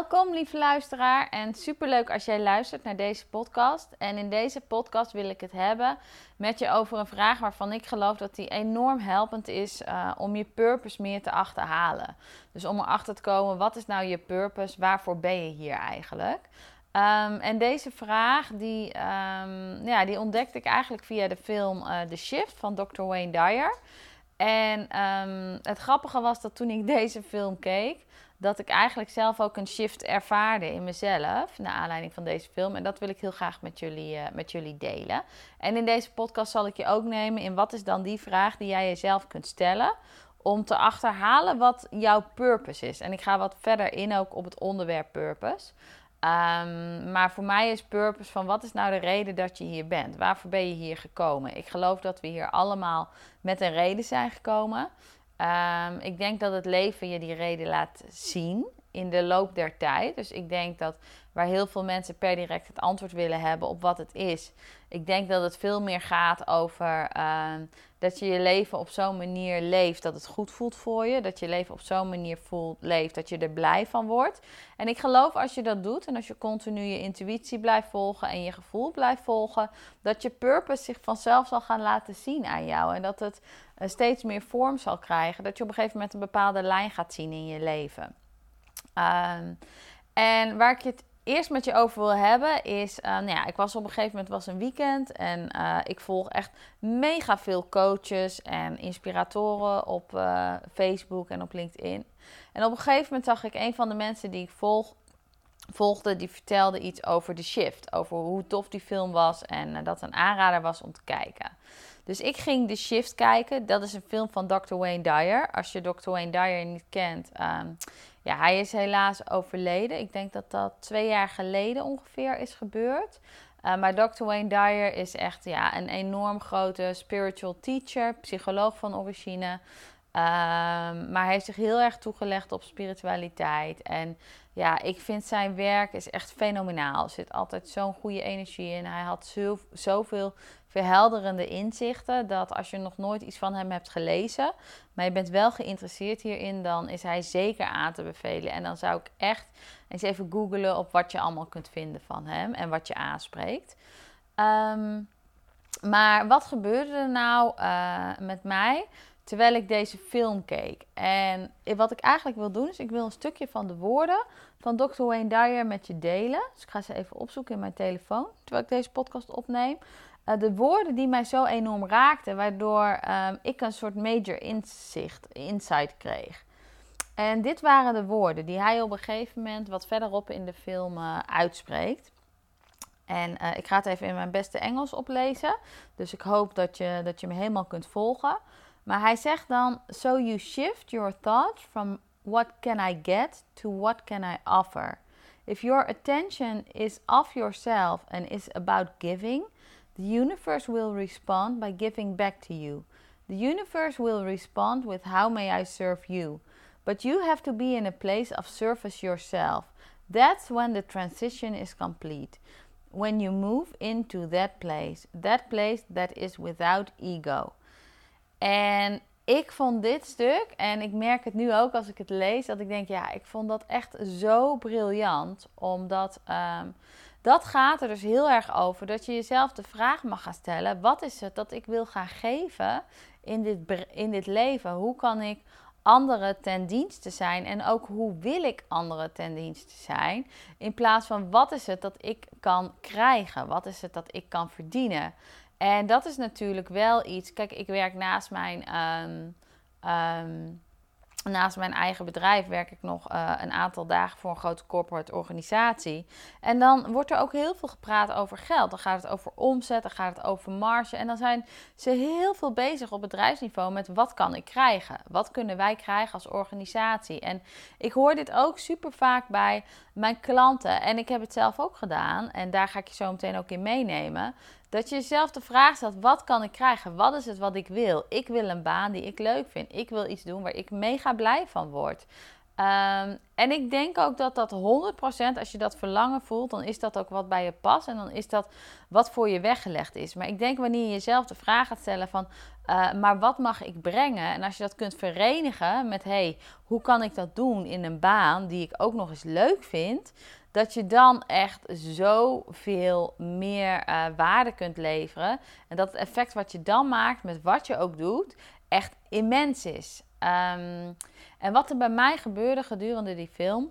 Welkom lieve luisteraar en superleuk als jij luistert naar deze podcast. En in deze podcast wil ik het hebben met je over een vraag waarvan ik geloof dat die enorm helpend is uh, om je purpose meer te achterhalen. Dus om erachter te komen, wat is nou je purpose? Waarvoor ben je hier eigenlijk? Um, en deze vraag, die, um, ja, die ontdekte ik eigenlijk via de film uh, The Shift van Dr. Wayne Dyer. En um, het grappige was dat toen ik deze film keek, dat ik eigenlijk zelf ook een shift ervaarde in mezelf. Naar aanleiding van deze film. En dat wil ik heel graag met jullie, uh, met jullie delen. En in deze podcast zal ik je ook nemen in wat is dan die vraag die jij jezelf kunt stellen. Om te achterhalen wat jouw purpose is. En ik ga wat verder in ook op het onderwerp purpose. Um, maar voor mij is purpose van wat is nou de reden dat je hier bent? Waarvoor ben je hier gekomen? Ik geloof dat we hier allemaal met een reden zijn gekomen. Um, ik denk dat het leven je die reden laat zien in de loop der tijd. Dus ik denk dat waar heel veel mensen per direct het antwoord willen hebben op wat het is. Ik denk dat het veel meer gaat over uh, dat je je leven op zo'n manier leeft dat het goed voelt voor je. Dat je leven op zo'n manier voelt, leeft dat je er blij van wordt. En ik geloof als je dat doet en als je continu je intuïtie blijft volgen en je gevoel blijft volgen, dat je purpose zich vanzelf zal gaan laten zien aan jou. En dat het uh, steeds meer vorm zal krijgen. Dat je op een gegeven moment een bepaalde lijn gaat zien in je leven. Um, en waar ik het eerst met je over wil hebben is, uh, nou ja, ik was op een gegeven moment was een weekend en uh, ik volg echt mega veel coaches en inspiratoren op uh, Facebook en op LinkedIn. En op een gegeven moment zag ik een van de mensen die ik volg, volgde, die vertelde iets over The Shift, over hoe tof die film was en dat een aanrader was om te kijken. Dus ik ging The Shift kijken. Dat is een film van Dr. Wayne Dyer. Als je Dr. Wayne Dyer niet kent, um, ja, hij is helaas overleden. Ik denk dat dat twee jaar geleden ongeveer is gebeurd. Uh, maar Dr. Wayne Dyer is echt ja, een enorm grote spiritual teacher, psycholoog van origine. Um, maar hij heeft zich heel erg toegelegd op spiritualiteit. En ja, ik vind zijn werk is echt fenomenaal. Er zit altijd zo'n goede energie in. Hij had zo, zoveel verhelderende inzichten. Dat als je nog nooit iets van hem hebt gelezen, maar je bent wel geïnteresseerd hierin, dan is hij zeker aan te bevelen. En dan zou ik echt eens even googlen op wat je allemaal kunt vinden van hem en wat je aanspreekt. Um, maar wat gebeurde er nou uh, met mij? terwijl ik deze film keek. En wat ik eigenlijk wil doen, is ik wil een stukje van de woorden van Dr. Wayne Dyer met je delen. Dus ik ga ze even opzoeken in mijn telefoon, terwijl ik deze podcast opneem. Uh, de woorden die mij zo enorm raakten, waardoor um, ik een soort major inzicht, insight kreeg. En dit waren de woorden die hij op een gegeven moment wat verderop in de film uh, uitspreekt. En uh, ik ga het even in mijn beste Engels oplezen. Dus ik hoop dat je, dat je me helemaal kunt volgen. Maar hij zegt dan: So you shift your thoughts from what can I get to what can I offer. If your attention is off yourself and is about giving, the universe will respond by giving back to you. The universe will respond with how may I serve you. But you have to be in a place of service yourself. That's when the transition is complete. When you move into that place, that place that is without ego. En ik vond dit stuk, en ik merk het nu ook als ik het lees, dat ik denk, ja, ik vond dat echt zo briljant. Omdat um, dat gaat er dus heel erg over dat je jezelf de vraag mag gaan stellen: wat is het dat ik wil gaan geven in dit, in dit leven? Hoe kan ik anderen ten dienste zijn en ook hoe wil ik anderen ten dienste zijn? In plaats van wat is het dat ik kan krijgen? Wat is het dat ik kan verdienen? En dat is natuurlijk wel iets. Kijk, ik werk naast mijn um, um, Naast mijn eigen bedrijf werk ik nog uh, een aantal dagen voor een grote corporate organisatie. En dan wordt er ook heel veel gepraat over geld. Dan gaat het over omzet, dan gaat het over marge. En dan zijn ze heel veel bezig op bedrijfsniveau met wat kan ik krijgen? Wat kunnen wij krijgen als organisatie? En ik hoor dit ook super vaak bij mijn klanten. En ik heb het zelf ook gedaan. En daar ga ik je zo meteen ook in meenemen. Dat je jezelf de vraag stelt: wat kan ik krijgen? Wat is het wat ik wil? Ik wil een baan die ik leuk vind. Ik wil iets doen waar ik mega blij van word. Um, en ik denk ook dat dat 100%, als je dat verlangen voelt, dan is dat ook wat bij je past. En dan is dat wat voor je weggelegd is. Maar ik denk wanneer je jezelf de vraag gaat stellen van, uh, maar wat mag ik brengen? En als je dat kunt verenigen met, hey, hoe kan ik dat doen in een baan die ik ook nog eens leuk vind? Dat je dan echt zoveel meer uh, waarde kunt leveren. En dat het effect wat je dan maakt met wat je ook doet, echt immens is. Um, en wat er bij mij gebeurde gedurende die film.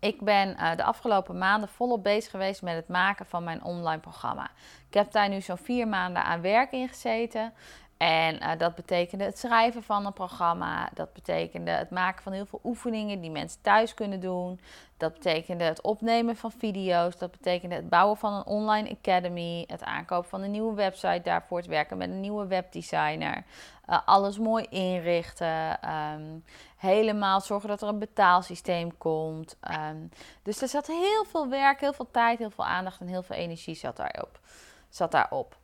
Ik ben uh, de afgelopen maanden volop bezig geweest met het maken van mijn online programma. Ik heb daar nu zo'n vier maanden aan werk in gezeten. En uh, dat betekende het schrijven van een programma. Dat betekende het maken van heel veel oefeningen die mensen thuis kunnen doen. Dat betekende het opnemen van video's. Dat betekende het bouwen van een online academy. Het aankopen van een nieuwe website daarvoor. Het werken met een nieuwe webdesigner. Uh, alles mooi inrichten. Um, helemaal zorgen dat er een betaalsysteem komt. Um, dus er zat heel veel werk, heel veel tijd, heel veel aandacht en heel veel energie zat daarop. Zat daarop.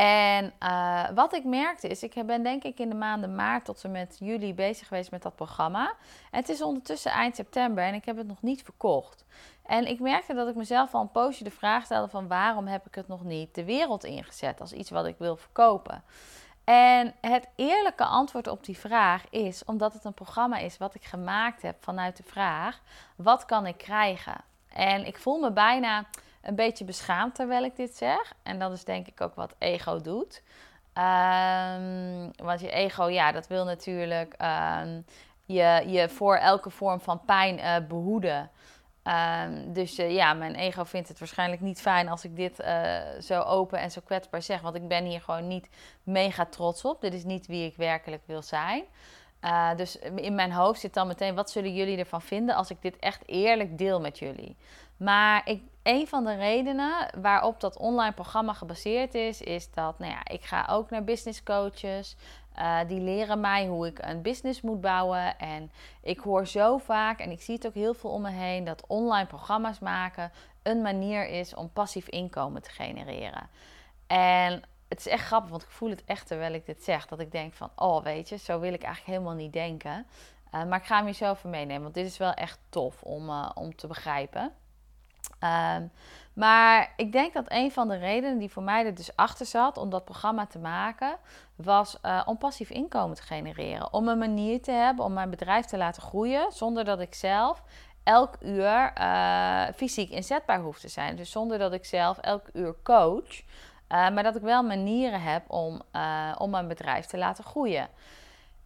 En uh, wat ik merkte is, ik ben denk ik in de maanden maart tot en met juli bezig geweest met dat programma. En het is ondertussen eind september en ik heb het nog niet verkocht. En ik merkte dat ik mezelf al een poosje de vraag stelde van waarom heb ik het nog niet de wereld ingezet als iets wat ik wil verkopen. En het eerlijke antwoord op die vraag is omdat het een programma is wat ik gemaakt heb vanuit de vraag: wat kan ik krijgen? En ik voel me bijna een beetje beschaamd terwijl ik dit zeg. En dat is denk ik ook wat ego doet. Um, want je ego, ja, dat wil natuurlijk um, je, je voor elke vorm van pijn uh, behoeden. Um, dus uh, ja, mijn ego vindt het waarschijnlijk niet fijn als ik dit uh, zo open en zo kwetsbaar zeg. Want ik ben hier gewoon niet mega trots op. Dit is niet wie ik werkelijk wil zijn. Dus in mijn hoofd zit dan meteen, wat zullen jullie ervan vinden als ik dit echt eerlijk deel met jullie? Maar ik, een van de redenen waarop dat online programma gebaseerd is, is dat nou ja, ik ga ook naar business coaches. Uh, die leren mij hoe ik een business moet bouwen. En ik hoor zo vaak, en ik zie het ook heel veel om me heen, dat online programma's maken een manier is om passief inkomen te genereren. En het is echt grappig, want ik voel het echt terwijl ik dit zeg. Dat ik denk van, oh weet je, zo wil ik eigenlijk helemaal niet denken. Uh, maar ik ga hem voor meenemen, want dit is wel echt tof om, uh, om te begrijpen. Um, maar ik denk dat een van de redenen die voor mij er dus achter zat om dat programma te maken, was uh, om passief inkomen te genereren. Om een manier te hebben om mijn bedrijf te laten groeien zonder dat ik zelf elk uur uh, fysiek inzetbaar hoef te zijn. Dus zonder dat ik zelf elk uur coach, uh, maar dat ik wel manieren heb om, om mijn bedrijf te laten groeien.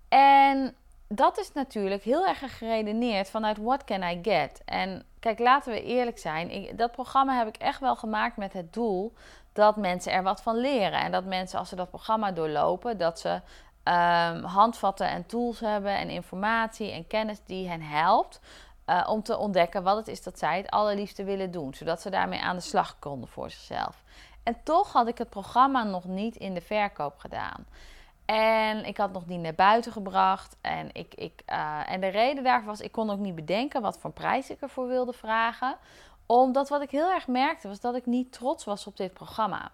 En dat is natuurlijk heel erg geredeneerd vanuit what can I get? En kijk, laten we eerlijk zijn. Ik, dat programma heb ik echt wel gemaakt met het doel dat mensen er wat van leren. En dat mensen als ze dat programma doorlopen, dat ze um, handvatten en tools hebben en informatie en kennis die hen helpt. Uh, om te ontdekken wat het is dat zij het allerliefste willen doen. Zodat ze daarmee aan de slag konden voor zichzelf. En toch had ik het programma nog niet in de verkoop gedaan. En ik had nog niet naar buiten gebracht. En, ik, ik, uh, en de reden daarvoor was, ik kon ook niet bedenken wat voor prijs ik ervoor wilde vragen. Omdat wat ik heel erg merkte, was dat ik niet trots was op dit programma.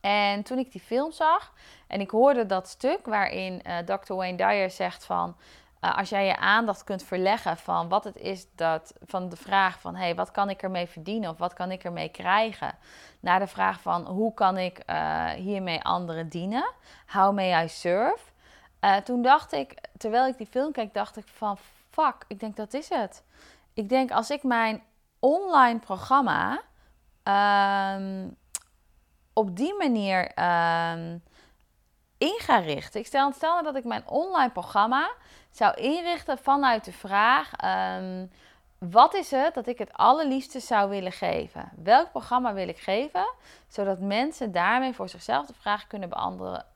En toen ik die film zag en ik hoorde dat stuk waarin uh, Dr. Wayne Dyer zegt van... Uh, als jij je aandacht kunt verleggen van wat het is dat, van de vraag van hey, wat kan ik ermee verdienen of wat kan ik ermee krijgen, naar de vraag van hoe kan ik uh, hiermee anderen dienen, how may I serve. Uh, toen dacht ik, terwijl ik die film keek, dacht ik van fuck, ik denk dat is het. Ik denk als ik mijn online programma um, op die manier um, in ga richten. Ik stel, stel dat ik mijn online programma zou inrichten vanuit de vraag: um, wat is het dat ik het allerliefste zou willen geven? Welk programma wil ik geven? Zodat mensen daarmee voor zichzelf de vraag kunnen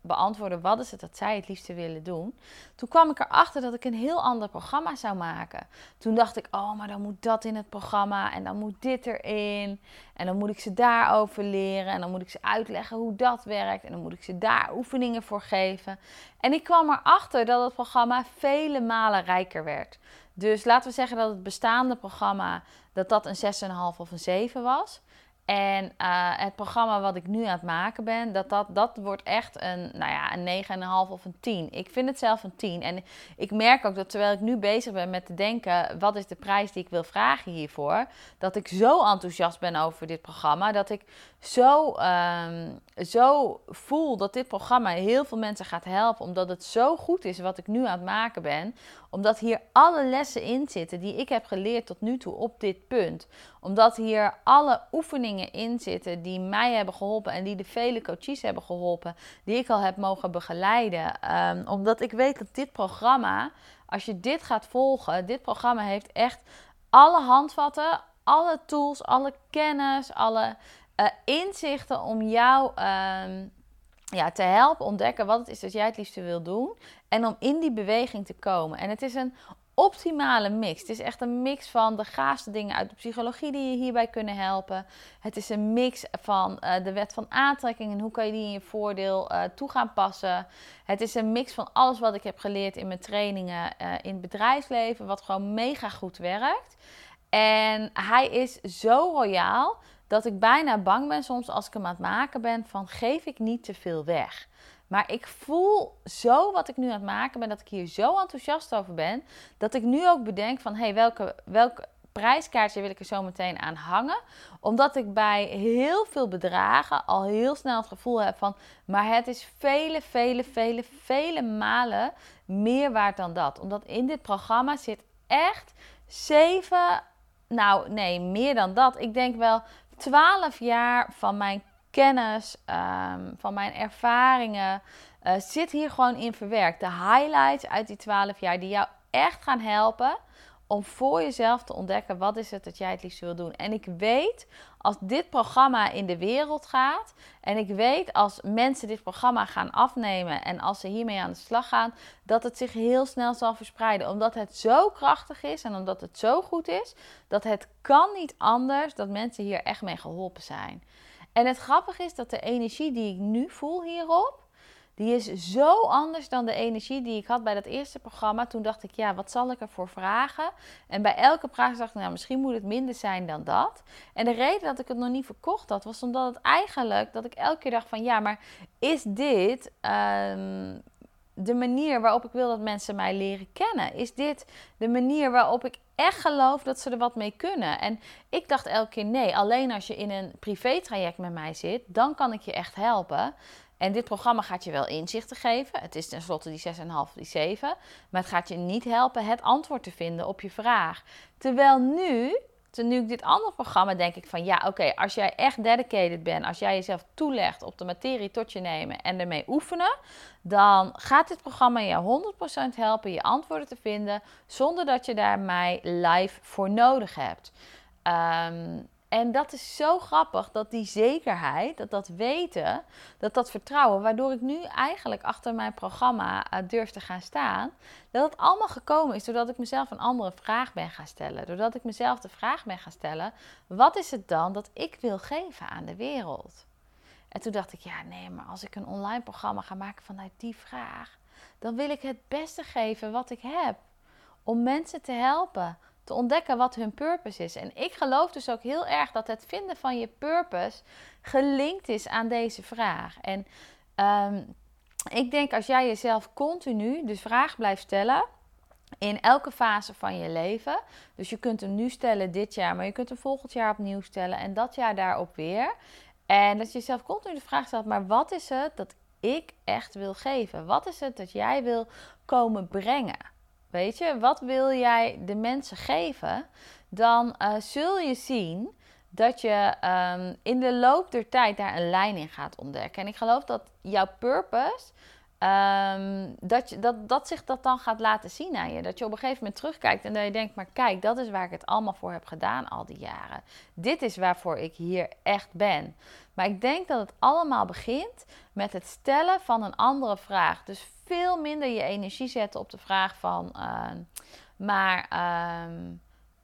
beantwoorden: wat is het dat zij het liefste willen doen? Toen kwam ik erachter dat ik een heel ander programma zou maken. Toen dacht ik: oh, maar dan moet dat in het programma en dan moet dit erin. En dan moet ik ze daarover leren en dan moet ik ze uitleggen hoe dat werkt. En dan moet ik ze daar oefeningen voor geven. En ik kwam erachter dat het programma vele malen rijker werd. Dus laten we zeggen dat het bestaande programma dat dat een 6,5 of een 7 was. En uh, het programma wat ik nu aan het maken ben, dat, dat, dat wordt echt een, nou ja, een 9,5 of een 10. Ik vind het zelf een 10. En ik merk ook dat terwijl ik nu bezig ben met te denken, wat is de prijs die ik wil vragen hiervoor, dat ik zo enthousiast ben over dit programma, dat ik zo, um, zo voel dat dit programma heel veel mensen gaat helpen, omdat het zo goed is wat ik nu aan het maken ben. Omdat hier alle lessen in zitten die ik heb geleerd tot nu toe op dit punt. Omdat hier alle oefeningen in zitten die mij hebben geholpen en die de vele coaches hebben geholpen, die ik al heb mogen begeleiden. Um, omdat ik weet dat dit programma, als je dit gaat volgen, dit programma heeft echt alle handvatten, alle tools, alle kennis, alle uh, inzichten om jou uh, ja, te helpen ontdekken wat het is dat jij het liefste wil doen. En om in die beweging te komen. En het is een optimale mix. Het is echt een mix van de gaafste dingen uit de psychologie die je hierbij kunnen helpen. Het is een mix van uh, de wet van aantrekking en hoe kan je die in je voordeel uh, toe gaan passen. Het is een mix van alles wat ik heb geleerd in mijn trainingen uh, in het bedrijfsleven, wat gewoon mega goed werkt. En hij is zo royaal dat ik bijna bang ben soms als ik hem aan het maken ben van geef ik niet te veel weg. Maar ik voel zo wat ik nu aan het maken ben, dat ik hier zo enthousiast over ben, dat ik nu ook bedenk van hé, hey, welke, welke prijskaartje wil ik er zo meteen aan hangen. Omdat ik bij heel veel bedragen al heel snel het gevoel heb van, maar het is vele, vele, vele, vele malen meer waard dan dat. Omdat in dit programma zit echt zeven, nou nee, meer dan dat. Ik denk wel 12 jaar van mijn kennis, um, van mijn ervaringen, uh, zit hier gewoon in verwerkt. De highlights uit die 12 jaar die jou echt gaan helpen om voor jezelf te ontdekken wat is het dat jij het liefst wil doen. En ik weet als dit programma in de wereld gaat en ik weet als mensen dit programma gaan afnemen en als ze hiermee aan de slag gaan, dat het zich heel snel zal verspreiden. Omdat het zo krachtig is en omdat het zo goed is, dat het kan niet anders dat mensen hier echt mee geholpen zijn. En het grappige is dat de energie die ik nu voel hierop, die is zo anders dan de energie die ik had bij dat eerste programma. Toen dacht ik, ja, wat zal ik ervoor vragen? En bij elke vraag dacht ik, nou, misschien moet het minder zijn dan dat. En de reden dat ik het nog niet verkocht had, was omdat het eigenlijk, dat ik elke keer dacht van, ja, maar is dit um, de manier waarop ik wil dat mensen mij leren kennen? Is dit de manier waarop ik echt geloof dat ze er wat mee kunnen? En ik dacht elke keer nee, alleen als je in een privé-traject met mij zit, dan kan ik je echt helpen. En dit programma gaat je wel inzichten geven. Het is tenslotte die 6,5, die 7. Maar het gaat je niet helpen het antwoord te vinden op je vraag. Terwijl nu, nu ik dit andere programma, denk ik van ja, oké, als jij echt dedicated bent, als jij jezelf toelegt op de materie tot je nemen en ermee oefenen, dan gaat dit programma je 100% helpen je antwoorden te vinden zonder dat je daar mij live voor nodig hebt. Um, en dat is zo grappig dat die zekerheid, dat dat weten, dat dat vertrouwen, waardoor ik nu eigenlijk achter mijn programma uh, durf te gaan staan, dat het allemaal gekomen is doordat ik mezelf een andere vraag ben gaan stellen. Doordat ik mezelf de vraag ben gaan stellen: wat is het dan dat ik wil geven aan de wereld? En toen dacht ik: ja, nee, maar als ik een online programma ga maken vanuit die vraag, dan wil ik het beste geven wat ik heb om mensen te helpen te ontdekken wat hun purpose is. En ik geloof dus ook heel erg dat het vinden van je purpose gelinkt is aan deze vraag. En um, ik denk als jij jezelf continu de vraag blijft stellen. In elke fase van je leven. Dus je kunt hem nu stellen dit jaar, maar je kunt hem volgend jaar opnieuw stellen en dat jaar daarop weer. En dat je jezelf continu de vraag stelt: maar wat is het dat ik echt wil geven? Wat is het dat jij wil komen brengen? Weet je, wat wil jij de mensen geven? Dan uh, zul je zien dat je um, in de loop der tijd daar een lijn in gaat ontdekken. En ik geloof dat jouw purpose ehm, dat, je, dat, dat zich dat dan gaat laten zien aan je. Dat je op een gegeven moment terugkijkt en dat je denkt, maar kijk, dat is waar ik het allemaal voor heb gedaan al die jaren. Dit is waarvoor ik hier echt ben. Maar ik denk dat het allemaal begint met het stellen van een andere vraag. Dus veel minder je energie zetten op de vraag van, ehm, maar ehm,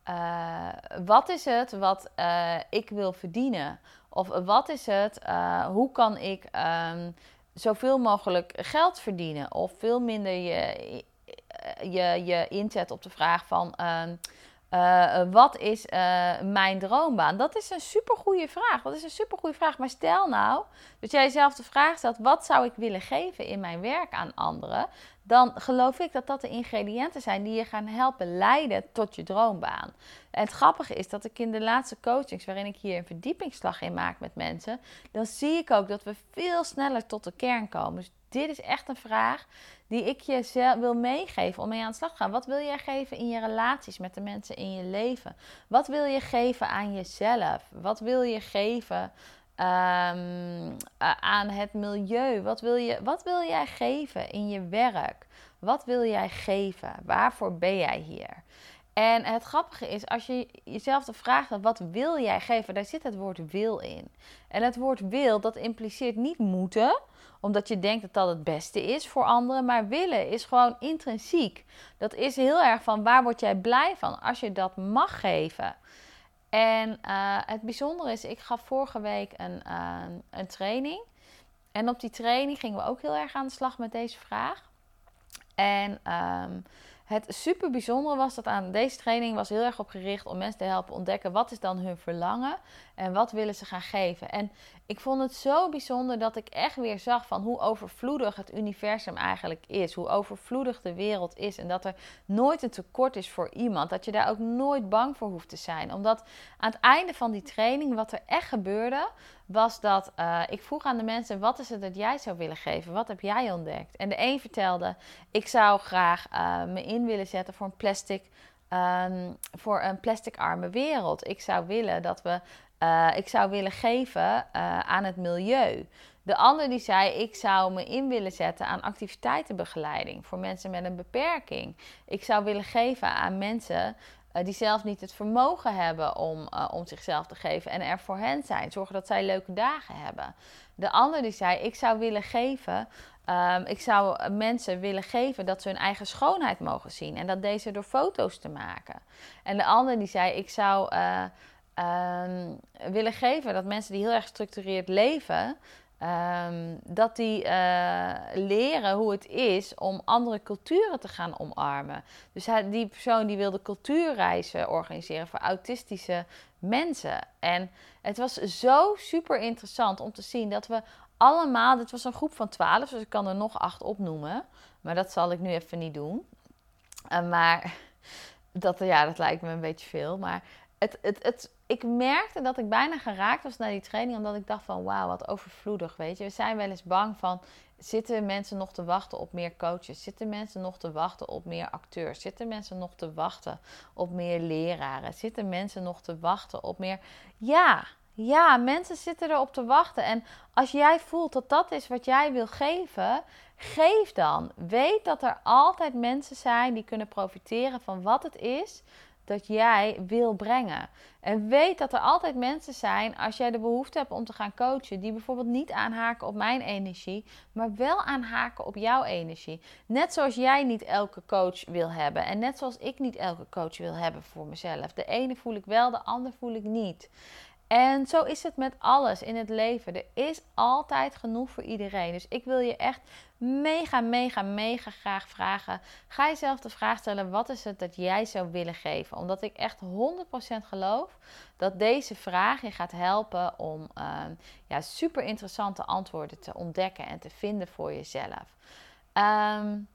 eh, wat is het wat eh, ik wil verdienen? Of wat is het, uh, hoe kan ik zoveel mogelijk geld verdienen? Of veel minder je, je, je inzet op de vraag van uh, wat is uh, mijn droombaan? Dat is een supergoeie vraag. Dat is een supergoeie vraag. Maar stel nou dat jij jezelf de vraag stelt: wat zou ik willen geven in mijn werk aan anderen? Dan geloof ik dat dat de ingrediënten zijn die je gaan helpen leiden tot je droombaan. En het grappige is dat ik in de laatste coachings, waarin ik hier een verdiepingsslag in maak met mensen, dan zie ik ook dat we veel sneller tot de kern komen. Dus dit is echt een vraag die ik je wil meegeven om mee aan de slag te gaan. Wat wil jij geven in je relaties met de mensen in je leven? Wat wil je geven aan jezelf? Wat wil je geven um, aan het milieu? Wat wil, je, wat wil jij geven in je werk? Wat wil jij geven? Waarvoor ben jij hier? En het grappige is, als je jezelf de vraag stelt, wat wil jij geven? Daar zit het woord wil in. En het woord wil, dat impliceert niet moeten, omdat je denkt dat dat het beste is voor anderen. Maar willen is gewoon intrinsiek. Dat is heel erg van waar word jij blij van als je dat mag geven. En uh, het bijzondere is, ik gaf vorige week een, uh, een training. En op die training gingen we ook heel erg aan de slag met deze vraag. En um, het super bijzondere was dat aan deze training was heel erg op gericht om mensen te helpen ontdekken wat is dan hun verlangen en wat willen ze gaan geven. En ik vond het zo bijzonder dat ik echt weer zag van hoe overvloedig het universum eigenlijk is, hoe overvloedig de wereld is en dat er nooit een tekort is voor iemand, dat je daar ook nooit bang voor hoeft te zijn. Omdat aan het einde van die training wat er echt gebeurde, was dat uh, ik vroeg aan de mensen: wat is het dat jij zou willen geven? Wat heb jij ontdekt? En de een vertelde: ik zou graag uh, me in willen zetten voor een plastic. Um, voor een plastic-arme wereld. Ik zou willen dat we. Uh, ik zou willen geven aan het milieu. De ander die zei: ik zou me in willen zetten aan activiteitenbegeleiding voor mensen met een beperking. Ik zou willen geven aan mensen uh, die zelf niet het vermogen hebben om, om zichzelf te geven en er voor hen zijn. Zorgen dat zij leuke dagen hebben. De ander die zei: Ik zou willen geven. Um, ik zou mensen willen geven dat ze hun eigen schoonheid mogen zien. En dat deze door foto's te maken. En de ander die zei: Ik zou um, willen geven dat mensen die heel erg gestructureerd leven. Um, dat die uh, leren hoe het is om andere culturen te gaan omarmen. Dus hij, die persoon die wilde cultuurreizen organiseren voor autistische mensen. En het was zo super interessant om te zien dat we allemaal, dit was een groep van twaalf, dus ik kan er nog acht opnoemen. Maar dat zal ik nu even niet doen. Uh, maar dat, ja, dat lijkt me een beetje veel. Maar het, het, ik merkte dat ik bijna geraakt was naar die training, omdat ik dacht van wauw, wat overvloedig, weet je. We zijn wel eens bang van, zitten mensen nog te wachten op meer coaches? Zitten mensen nog te wachten op meer acteurs? Zitten mensen nog te wachten op meer leraren? Zitten mensen nog te wachten op meer... Ja, ja, mensen zitten erop te wachten. En als jij voelt dat dat is wat jij wil geven, geef dan. Weet dat er altijd mensen zijn die kunnen profiteren van wat het is dat jij wil brengen. En weet dat er altijd mensen zijn, als jij de behoefte hebt om te gaan coachen, die bijvoorbeeld niet aanhaken op mijn energie, maar wel aanhaken op jouw energie. Net zoals jij niet elke coach wil hebben en net zoals ik niet elke coach wil hebben voor mezelf. De ene voel ik wel, de ander voel ik niet. En zo is het met alles in het leven. Er is altijd genoeg voor iedereen. Dus ik wil je echt mega, mega, mega graag vragen. Ga jezelf de vraag stellen: wat is het dat jij zou willen geven? Omdat ik echt 100% geloof dat deze vraag je gaat helpen om uh, ja, super interessante antwoorden te ontdekken en te vinden voor jezelf. Um,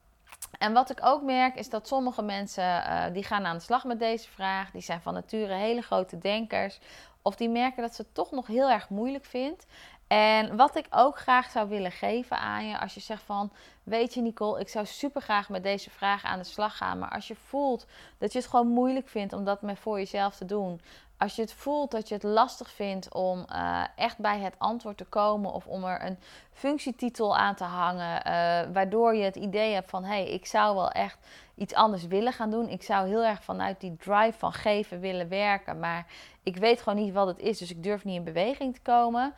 en wat ik ook merk is dat sommige mensen uh, die gaan aan de slag met deze vraag. Die zijn van nature hele grote denkers. Of die merken dat ze het toch nog heel erg moeilijk vindt. En wat ik ook graag zou willen geven aan je, als je zegt van, weet je Nicole, ik zou super graag met deze vraag aan de slag gaan. Maar als je voelt dat je het gewoon moeilijk vindt om dat met voor jezelf te doen. Als je het voelt dat je het lastig vindt om uh, echt bij het antwoord te komen of om er een functietitel aan te hangen, uh, waardoor je het idee hebt van hé, hey, ik zou wel echt iets anders willen gaan doen. Ik zou heel erg vanuit die drive van geven willen werken, maar ik weet gewoon niet wat het is, dus ik durf niet in beweging te komen.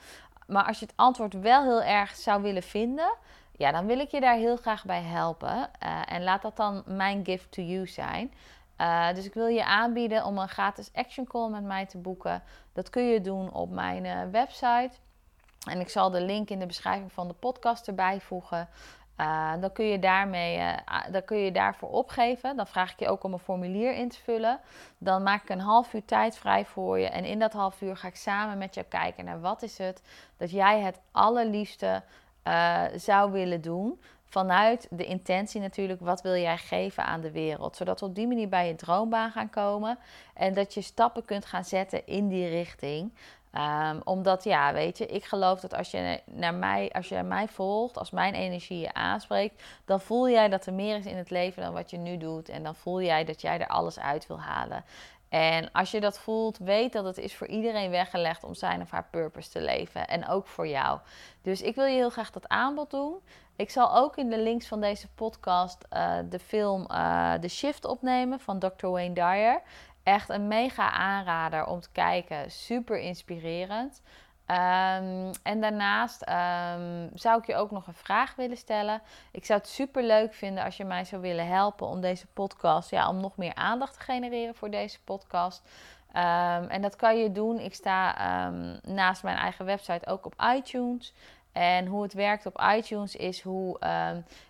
Maar als je het antwoord wel heel erg zou willen vinden, ja, dan wil ik je daar heel graag bij helpen. Uh, en laat dat dan mijn gift to you zijn. Uh, dus ik wil je aanbieden om een gratis action call met mij te boeken. Dat kun je doen op mijn uh, website. En ik zal de link in de beschrijving van de podcast erbij voegen. Uh, dan, kun je daarmee, dan kun je daarvoor opgeven. Dan vraag ik je ook om een formulier in te vullen. Dan maak ik een half uur tijd vrij voor je. En in dat half uur ga ik samen met jou kijken naar wat is het dat jij het allerliefste zou willen doen vanuit de intentie natuurlijk, wat wil jij geven aan de wereld? Zodat we op die manier bij je droombaan gaan komen en dat je stappen kunt gaan zetten in die richting. Um, omdat, ja, weet je, ik geloof dat als je naar mij, als je mij volgt, als mijn energie je aanspreekt, dan voel jij dat er meer is in het leven dan wat je nu doet. En dan voel jij dat jij er alles uit wil halen. En als je dat voelt, weet dat het is voor iedereen weggelegd om zijn of haar purpose te leven. En ook voor jou. Dus ik wil je heel graag dat aanbod doen. Ik zal ook in de links van deze podcast uh, de film uh, The Shift opnemen van Dr. Wayne Dyer. Echt een mega aanrader om te kijken. Super inspirerend. Um, en daarnaast um, zou ik je ook nog een vraag willen stellen. Ik zou het super leuk vinden als je mij zou willen helpen om deze podcast, ja, om nog meer aandacht te genereren voor deze podcast. Um, en dat kan je doen. Ik sta naast mijn eigen website ook op iTunes. En hoe het werkt op iTunes is hoe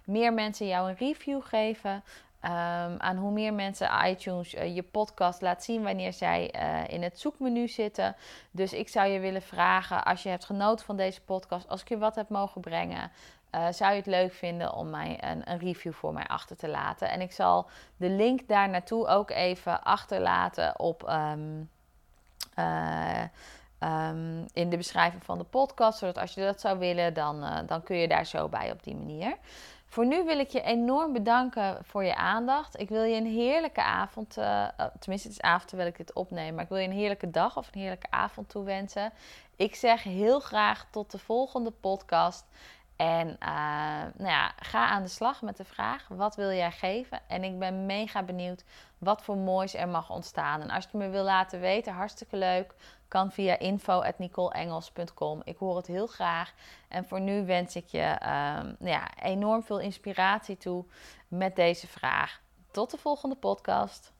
meer mensen jou een review geven. Um, aan hoe meer mensen iTunes uh, je podcast laat zien wanneer zij uh, in het zoekmenu zitten. Dus ik zou je willen vragen, als je hebt genoten van deze podcast, als ik je wat heb mogen brengen, uh, zou je het leuk vinden om mij een, een, review voor mij achter te laten. En ik zal de link daar naartoe ook even achterlaten op. Um, um, in de beschrijving van de podcast. Zodat als je dat zou willen, dan, dan kun je daar zo bij op die manier. Voor nu wil ik je enorm bedanken voor je aandacht. Ik wil je een heerlijke avond, uh, tenminste het is avond terwijl ik dit opneem, maar ik wil je een heerlijke dag of een heerlijke avond toewensen. Ik zeg heel graag tot de volgende podcast. En uh, nou ja, ga aan de slag met de vraag: wat wil jij geven? En ik ben mega benieuwd wat voor moois er mag ontstaan. En als je me wil laten weten, hartstikke leuk kan via info.nicoleengels.com. Ik hoor het heel graag. En voor nu wens ik je um, ja, enorm veel inspiratie toe met deze vraag. Tot de volgende podcast.